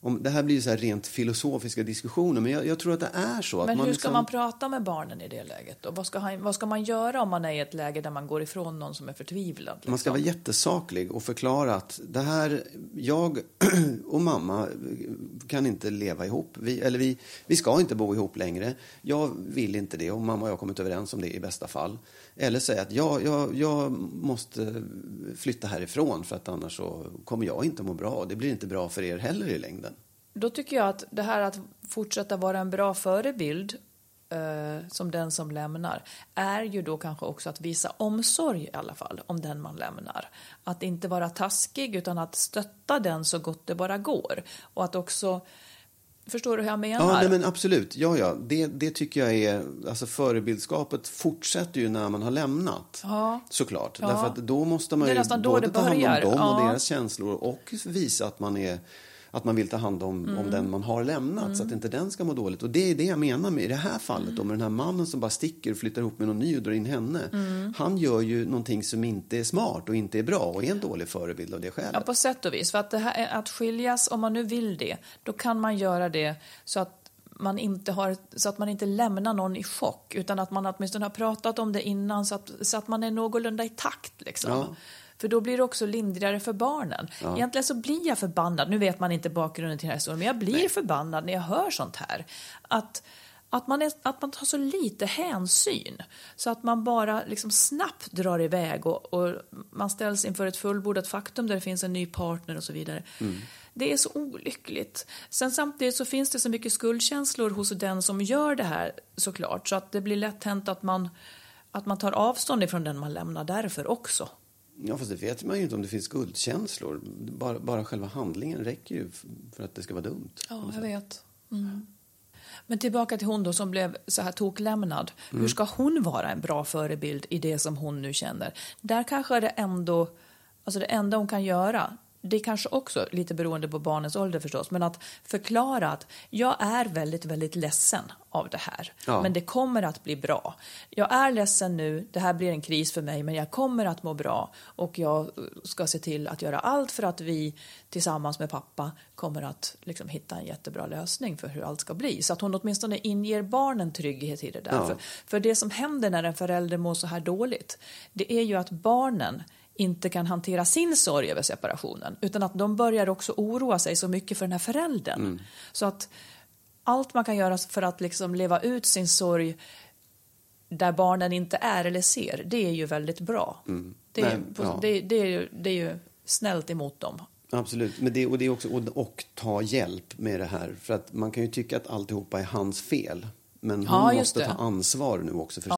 Om, det här blir så här rent filosofiska diskussioner, men jag, jag tror att det är så. Men att man hur ska liksom, man prata med barnen i det läget? Och vad, ska han, vad ska man göra om man är i ett läge där man går ifrån någon som är förtvivlad? Liksom? Man ska vara jättesaklig och förklara att det här, jag [CLEARS THROAT] och mamma kan inte leva ihop. Vi, eller vi, vi ska inte bo ihop längre. Jag vill inte det och mamma och jag har kommit överens om det i bästa fall. Eller säga att jag, jag, jag måste flytta härifrån för att annars så kommer jag inte må bra. Det blir inte bra för er heller i längden. Då tycker jag att det här att fortsätta vara en bra förebild eh, som den som lämnar är ju då kanske också att visa omsorg i alla fall om den man lämnar. Att inte vara taskig utan att stötta den så gott det bara går. Och att också Förstår du hur jag menar? Ja, nej, men absolut. Ja, ja. Det, det tycker jag är... Alltså förebildskapet fortsätter ju när man har lämnat. Ja. Såklart. Ja. Därför att då måste man ju både ta hand om dem och Ja. deras känslor och visa att man är att man vill ta hand om, Mm. om den man har lämnat så att inte den ska må dåligt. Och det är det jag menar med i det här fallet då, med den här mannen som bara sticker och flyttar ihop med någon ny och drar in henne. Mm. Han gör ju någonting som inte är smart och inte är bra och är en dålig förebild av det skälet. Ja, på sätt och vis. För att, det här, är- att skiljas, om man nu vill det, då kan man göra det så att man inte, har, så att man inte lämnar någon i chock, utan att man åtminstone har pratat om det innan så att, så att man är någorlunda i takt. Liksom. Ja. För då blir det också lindrigare för barnen. Egentligen så blir jag förbannad, nu vet man inte bakgrunden till den här historien, men jag blir förbannad när jag hör sånt här. Att, att, man är, att man tar så lite hänsyn, så att man bara liksom snabbt drar iväg och, och man ställs inför ett fullbordat faktum där det finns en ny partner och så vidare. Det är så olyckligt. Sen samtidigt så finns det så mycket skuldkänslor hos den som gör det här såklart, så att det blir lätt hänt att man, att man tar avstånd ifrån den man lämnar därför också. Ja, fast det vet man ju inte om det finns skuldkänslor. Bara, bara själva handlingen räcker ju för att det ska vara dumt. Ja, jag vet. Mm. Men tillbaka till hon då som blev så här toklämnad. Hur ska hon vara en bra förebild i det som hon nu känner? Där kanske det ändå, alltså det enda hon kan göra, det är kanske också lite beroende på barnens ålder förstås, men att förklara att jag är väldigt, väldigt ledsen av det här, Ja. men det kommer att bli bra. Jag är ledsen nu, det här blir en kris för mig, men jag kommer att må bra och jag ska se till att göra allt för att vi tillsammans med pappa kommer att liksom hitta en jättebra lösning för hur allt ska bli. Så att hon åtminstone inger barnen trygghet i det där. Ja. För, för det som händer när en förälder mår så här dåligt, det är ju att barnen inte kan hantera sin sorg över separationen, utan att de börjar också oroa sig så mycket för den här föräldern. Så att allt man kan göra för att liksom leva ut sin sorg där barnen inte är eller ser, det är ju väldigt bra. Det, är, Nej, ja. det, det, är ju, det är ju snällt emot dem. Absolut, men det, och det är också och, och ta hjälp med det här. För att man kan ju tycka att alltihopa är hans fel. Men hon Ja, måste ta ansvar nu också för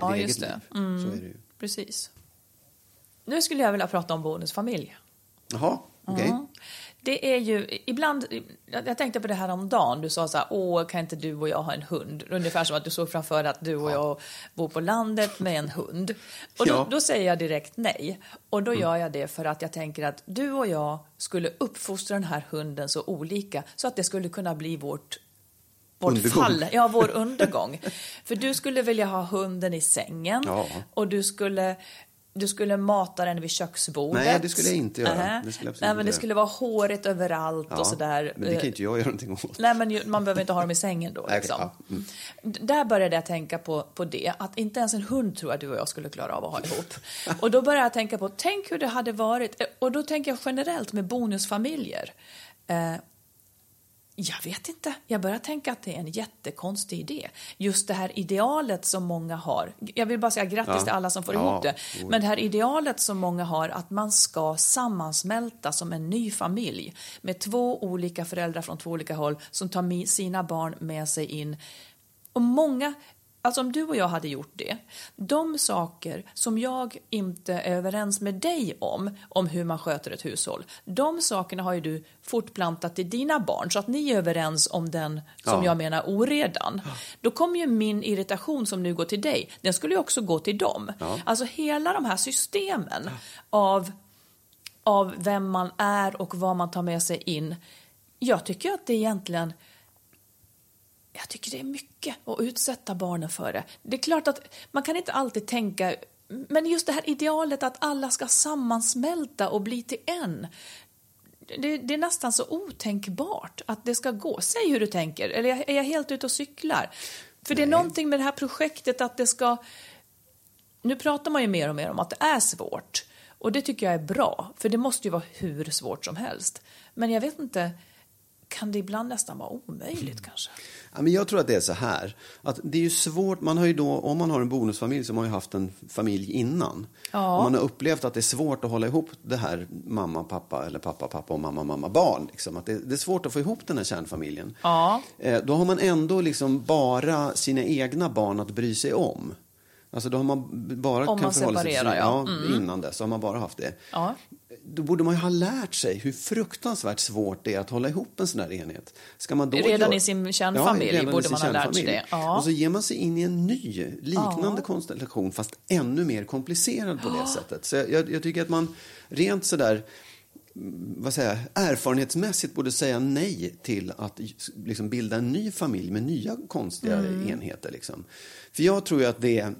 Ja, eget just det. liv. Mm. Så är det ju. Precis. Nu skulle jag vilja prata om bonusfamilj. Jaha, okej. Mm. det är ju ibland, jag tänkte på det här om dagen. du sa så här, åh kan inte du och jag ha en hund? Ungefär som att du såg framför dig att du och jag bor på landet med en hund. Och då, Ja. då säger jag direkt nej. Och Mm. då gör jag det för att jag tänker att du och jag skulle uppfostra den här hunden så olika så att det skulle kunna bli vårt vårt Undergång. fall, ja vår undergång. För du skulle vilja ha hunden i sängen Ja. och du skulle, du skulle mata den vid köksbordet. Nej, det skulle jag inte göra. Nähä. Det skulle Nej, men det skulle vara håret överallt och sådär. Men det kan inte jag göra någonting åt. Nej, men man behöver inte ha dem i sängen då. Liksom. ja, mm. Där började jag tänka på, på det, att inte ens en hund tror jag du och jag skulle klara av att ha ihop. [LAUGHS] Och då började jag tänka på, tänk hur det hade varit, eh, och då tänker jag generellt med bonusfamiljer. Eh, jag vet inte. Jag börjar tänka att det är en jättekonstig idé. Just det här idealet som många har. Jag vill bara säga grattis Ja. till alla som får Ja, ihop det. Men det här idealet som många har att man ska sammansmälta som en ny familj med två olika föräldrar från två olika håll som tar sina barn med sig in. Och många, alltså om du och jag hade gjort det, de saker som jag inte är överens med dig om, om hur man sköter ett hushåll, de sakerna har ju du fortplantat till dina barn så att ni är överens om den som Ja. jag menar oredan. Då kommer ju min irritation som nu går till dig, den skulle ju också gå till dem. Alltså hela de här systemen av, av vem man är och vad man tar med sig in. Jag tycker att det egentligen jag tycker det är mycket att utsätta barnen för det. Det är klart att man kan inte alltid tänka, men just det här idealet att alla ska sammansmälta och bli till en. Det, det är nästan så otänkbart att det ska gå. Säg hur du tänker, eller är jag helt ute och cyklar? För det är någonting med det här projektet att det ska... Nu pratar man ju mer och mer om att det är svårt. Och det tycker jag är bra, för det måste ju vara hur svårt som helst. Men jag vet inte, kan det ibland nästan vara omöjligt kanske? Ja, men jag tror att det är så här. Att det är ju svårt, man har ju då, om man har en bonusfamilj så har man ju haft en familj innan. Ja. Och man har upplevt att det är svårt att hålla ihop det här mamma, pappa eller pappa, pappa och mamma, mamma, barn. Liksom. Att det, det är svårt att få ihop den här kärnfamiljen. Ja. Eh, då har man ändå liksom bara sina egna barn att bry sig om. Alltså då har man bara Om man sig separerar, sina, ja. ja. Innan dess har man bara haft det. Ja. Då borde man ju ha lärt sig hur fruktansvärt svårt det är att hålla ihop en sån här enhet. Ska man då Redan göra- i sin kärnfamilj i borde man ha lärt sig det. Ja. Och så ger man sig in i en ny, liknande konstellation fast ännu mer komplicerad på det sättet. Så jag, jag, tycker att man rent sådär mm, vad säger erfarenhetsmässigt borde säga nej till att liksom bilda en ny familj med nya konstiga Mm. enheter. Liksom. För jag tror att det är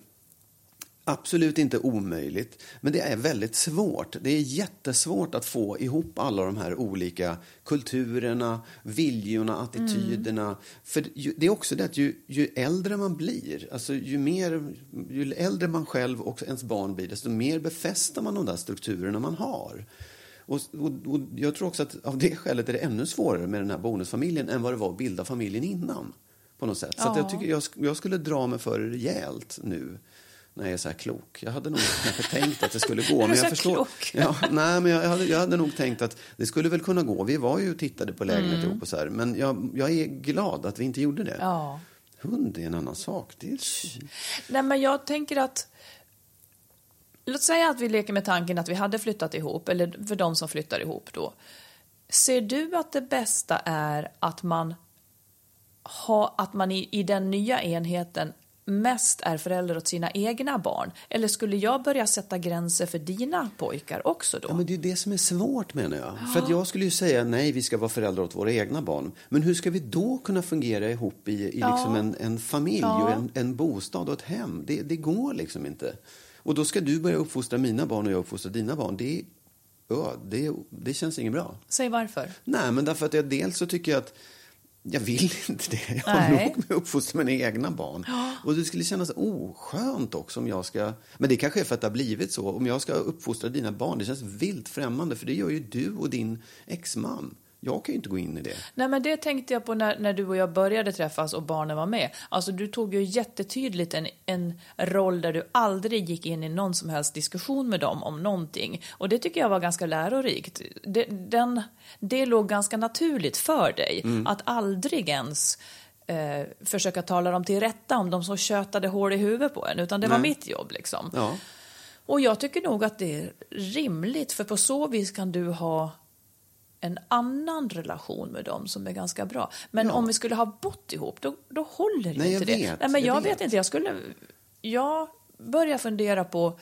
absolut inte omöjligt, men det är väldigt svårt. Det är jättesvårt att få ihop alla de här olika kulturerna, viljorna, attityderna. För ju, det är också det att ju, ju äldre man blir, alltså ju, mer, ju äldre man själv och ens barn blir, desto mer befäster man de där strukturerna man har. Och, och, och jag tror också att av det skälet är det ännu svårare med den här bonusfamiljen än vad det var att bilda familjen innan. På något sätt. Så jag, tycker jag, jag skulle dra mig för rejält nu när jag är så här klok. Jag hade nog kanske tänkt att det skulle gå. [LAUGHS] Men jag förstår, klok? Ja, nej, men jag, hade, jag hade nog tänkt att det skulle väl kunna gå. Vi var ju och tittade på lägenhet ihop och så här. Men jag, jag är glad att vi inte gjorde det. Mm. Ja. Hund är en annan sak. Det är, Nej, men jag tänker att... Låt säga att vi leker med tanken att vi hade flyttat ihop, eller för de som flyttar ihop då. Ser du att det bästa är att man, ha, att man i, i den nya enheten mest är förälder åt sina egna barn? Eller skulle jag börja sätta gränser för dina pojkar också då? Ja, men det är det som är svårt menar jag. För att jag skulle ju säga nej, vi ska vara föräldrar åt våra egna barn. Men hur ska vi då kunna fungera ihop i, i liksom en, en familj och en, en bostad och ett hem? Det, det går liksom inte. Och då ska du börja uppfostra mina barn och jag uppfostra dina barn. Det, ja, det, det känns inget bra. Säg varför. Nej, men därför att jag dels så tycker jag att jag vill [LAUGHS] inte det. Jag har Nej. nog med att uppfostra mina egna barn. Och det skulle kännas oskönt också om jag ska... Men det kanske är för att det har blivit så. Om jag ska uppfostra dina barn, det känns vilt främmande. För det gör ju du och din exman. Jag kan ju inte gå in i det. Nej, men det tänkte jag på när, när du och jag började träffas och barnen var med. Alltså, du tog ju jättetydligt en, en roll där du aldrig gick in i någon som helst diskussion med dem om någonting. Och det tycker jag var ganska lärorikt. Det, den, det låg ganska naturligt för dig att aldrig ens eh, försöka tala dem till rätta om de som tjötade hål i huvudet på en, utan det var Nej. mitt jobb liksom. Ja. Och jag tycker nog att det är rimligt, för på så vis kan du ha en annan relation med dem som är ganska bra. Men om vi skulle ha bott ihop, då, då håller Nej, inte jag det. vet, Nej, men jag jag, vet. vet. inte, jag skulle... Jag börjar fundera på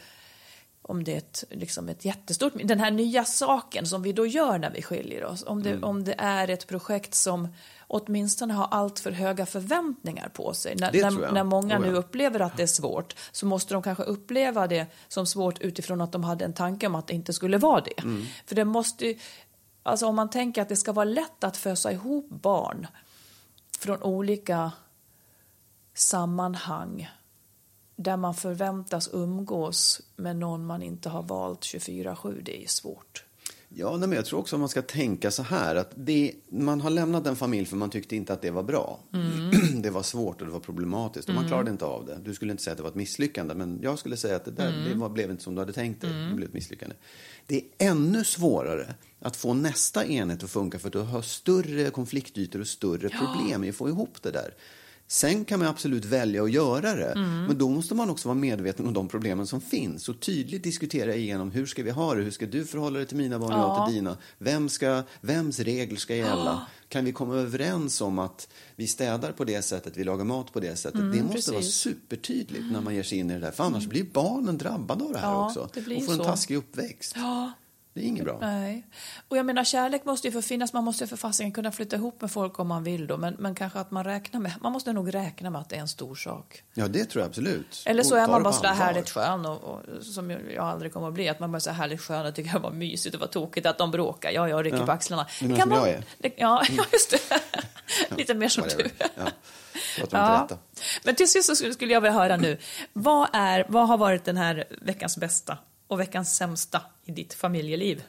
om det är ett, liksom ett jättestort... Den här nya saken som vi då gör när vi skiljer oss. Om det, Mm. om det är ett projekt som åtminstone har allt för höga förväntningar på sig. När, när, när många Oh, ja. nu upplever att det är svårt så måste de kanske uppleva det som svårt utifrån att de hade en tanke om att det inte skulle vara det. Mm. För det måste Alltså om man tänker att det ska vara lätt att fösa ihop barn från olika sammanhang där man förväntas umgås med någon man inte har valt 24-7, det är svårt. Ja, nej, men jag tror också att man ska tänka så här att det, man har lämnat en familj för man tyckte inte att det var bra. Mm. [CLEARS THROAT] det var svårt och det var problematiskt och man klarade inte av det. Du skulle inte säga att det var ett misslyckande, men jag skulle säga att det där Mm. det var, blev inte som du hade tänkt dig. Det blev ett misslyckande. Det är ännu svårare att få nästa enhet att funka för att du har större konfliktytor och större problem i att få ihop det där. Sen kan man absolut välja att göra det, Mm. men då måste man också vara medveten om de problemen som finns och tydligt diskutera igenom hur ska vi ha det, hur ska du förhålla dig till mina barn och jag till dina, Vem ska, vems regler ska gälla, kan vi komma överens om att vi städar på det sättet, vi lagar mat på det sättet. det måste vara Mm, precis. supertydligt när man ger sig in i det där, för annars blir barnen drabbade av det här Ja, också och får en så. taskig uppväxt. Ja, Det är inget bra. nej. Och jag menar, kärlek måste ju få finnas. Man måste ju för fasiken kunna flytta ihop med folk om man vill då. Men, men kanske att man räknar med, man måste nog räkna med att det är en stor sak. Ja, det tror jag absolut. Eller så Och är man bara sådär härligt skön och, och, som jag jag aldrig kommer att bli. Att man bara är så här härligt skön och tycker det var mysigt och var tokigt att de bråkar. Ja, jag rycker Ja. på axlarna. Det som vara- jag är. Det, ja, [LAUGHS] ja, just det. [LAUGHS] Lite mer som du. Ja. [LAUGHS] Men till sist så skulle jag vilja höra nu. Vad, är, vad har varit den här veckans bästa och veckans sämsta i ditt familjeliv?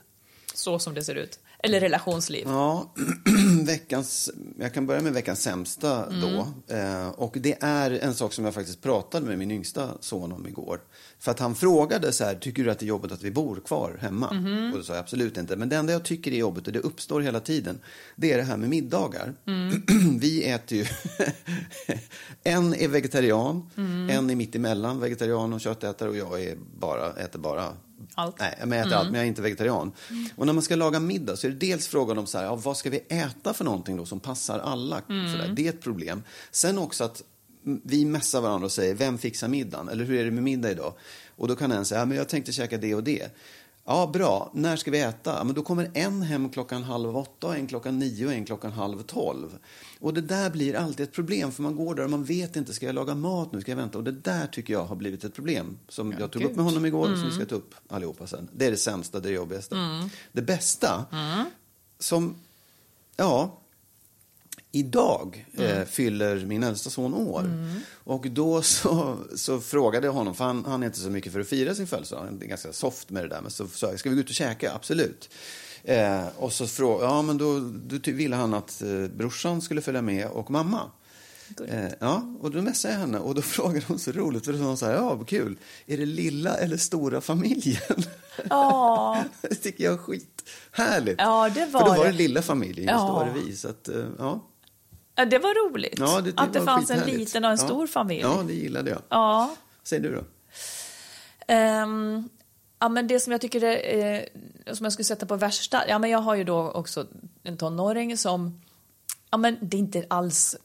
Så som det ser ut. Eller relationsliv. Ja, [CLEARS THROAT] veckans, jag kan börja med veckans sämsta då. Eh, och det är en sak som jag faktiskt pratade med min yngsta son om igår. För att han frågade så här, tycker du att det är jobbigt att vi bor kvar hemma? Och då sa jag absolut inte. Men det enda jag tycker är jobbigt, och det uppstår hela tiden, det är det här med middagar. [CLEARS THROAT] vi äter ju, [LAUGHS] en är vegetarian, en är mitt emellan vegetarian och köttätare och jag är bara, äter bara Allt. Nej, jag äter allt, men jag är inte vegetarian. Och när man ska laga middag så är det dels frågan om så här, ja, vad ska vi äta för någonting då som passar alla? Sådär. Det är ett problem. Sen också att mm, vi mässar varandra och säger, vem fixar middagen? Eller hur är det med middag idag? Och då kan en säga, ja, men jag tänkte käka det och det. Ja, bra. När ska vi äta? Ja, men då kommer en hem klockan halv åtta, en klockan nio och en klockan halv tolv. Och det där blir alltid ett problem, för man går där och man vet inte, ska jag laga mat nu, ska jag vänta? Och det där tycker jag har blivit ett problem, som jag tog upp med honom igår och som vi ska ta upp allihopa sen. Det är det sämsta, det är det jobbigaste. Det bästa, som, ja, Idag eh, fyller min äldsta son år. Och då så, så frågade jag honom, för han, han är inte så mycket för att fira sin födelsedag, han är ganska soft med det där. Men så sa jag, ska vi gå ut och käka? Absolut. Eh, och så frågade, ja men då, då ville han att eh, brorsan skulle följa med och mamma. Eh, ja, och då messade jag henne och då [LAUGHS] frågade hon så roligt, för då sa hon så här, ja vad kul, är det lilla eller stora familjen? Ja. [LAUGHS] det tycker jag är skithärligt. Ja, det var För då var det. det lilla familjen, just då Ja. var det vi. Så att, eh, ja. Ja, det var roligt. Ja, det, att det fanns en liten och en ja. stor familj. Ja, det gillade jag. Ja. Säg du då. Ehm, ja, men det som jag tycker är, eh, som jag skulle sätta på värsta, ja men jag har ju då också en tonåring som, ja men det är inte alls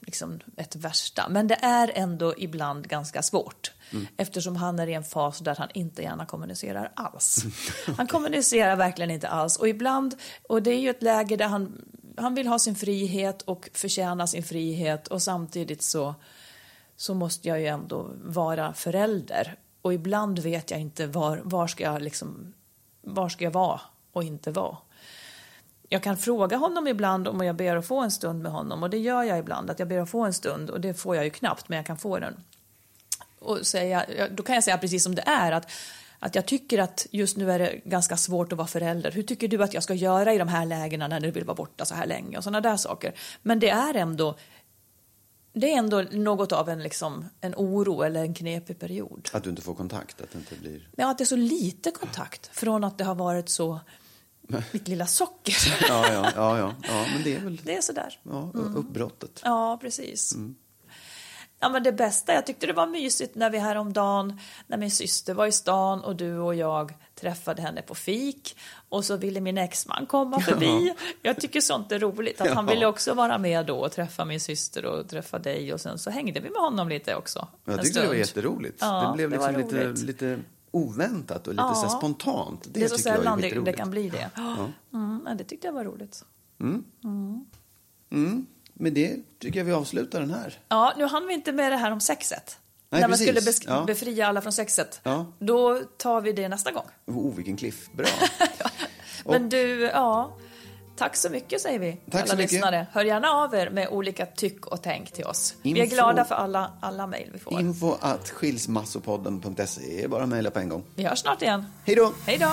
liksom ett värsta, men det är ändå ibland ganska svårt. Eftersom han är i en fas där han inte gärna kommunicerar alls. [LAUGHS] Han kommunicerar verkligen inte alls. Och ibland, och det är ju ett läge där han, han vill ha sin frihet och förtjäna sin frihet och samtidigt så så måste jag ju ändå vara förälder. Och ibland vet jag inte var, var, ska, jag liksom, var ska jag vara och inte vara. Jag kan fråga honom ibland om jag ber att få en stund med honom och det gör jag ibland, att jag ber att få en stund och det får jag ju knappt men jag kan få den. Och säga, då kan jag säga precis som det är att, att jag tycker att just nu är det ganska svårt att vara förälder. Hur tycker du att jag ska göra i de här lägena när du vill vara borta så här länge och sådana där saker. Men det är ändå det är ändå något av en, liksom, en oro eller en knepig period. Att du inte får kontakt, att det inte blir... Ja, att det är så lite kontakt från att det har varit så [LAUGHS] mitt lilla socker. Ja, ja, ja, ja, ja men det är väl Det är sådär. ja, uppbrottet. Ja, precis. Ja, men det bästa, jag tyckte det var mysigt när vi häromdagen, när min syster var i stan och du och jag träffade henne på fik och så ville min exman komma förbi. Jag tycker sånt är roligt, att han Ja. ville också vara med då och träffa min syster och träffa dig och sen så hängde vi med honom lite också. Jag tyckte det var stund. jätteroligt. Ja, det blev det liksom lite, lite oväntat och lite Ja. så spontant. Det, Det är så sällan det, det kan bli det. Mm, men det tyckte jag var roligt. Med det tycker jag vi avslutar den här. Ja, nu hann vi inte med det här om sexet. Nej, när man precis. skulle besk- Ja. befria alla från sexet. Ja. Då tar vi det nästa gång. Oh, vilken cliff. Bra. [LAUGHS] Men du, ja. Tack så mycket säger vi Tack alla lyssnare. Hör gärna av er med olika tyck och tänk till oss. Vi är Info- glada för alla, alla mejl vi får. Info att skilsmassopodden.se. Bara mejla på en gång. Vi hörs snart igen. Hej då! Hej då!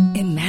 Imagine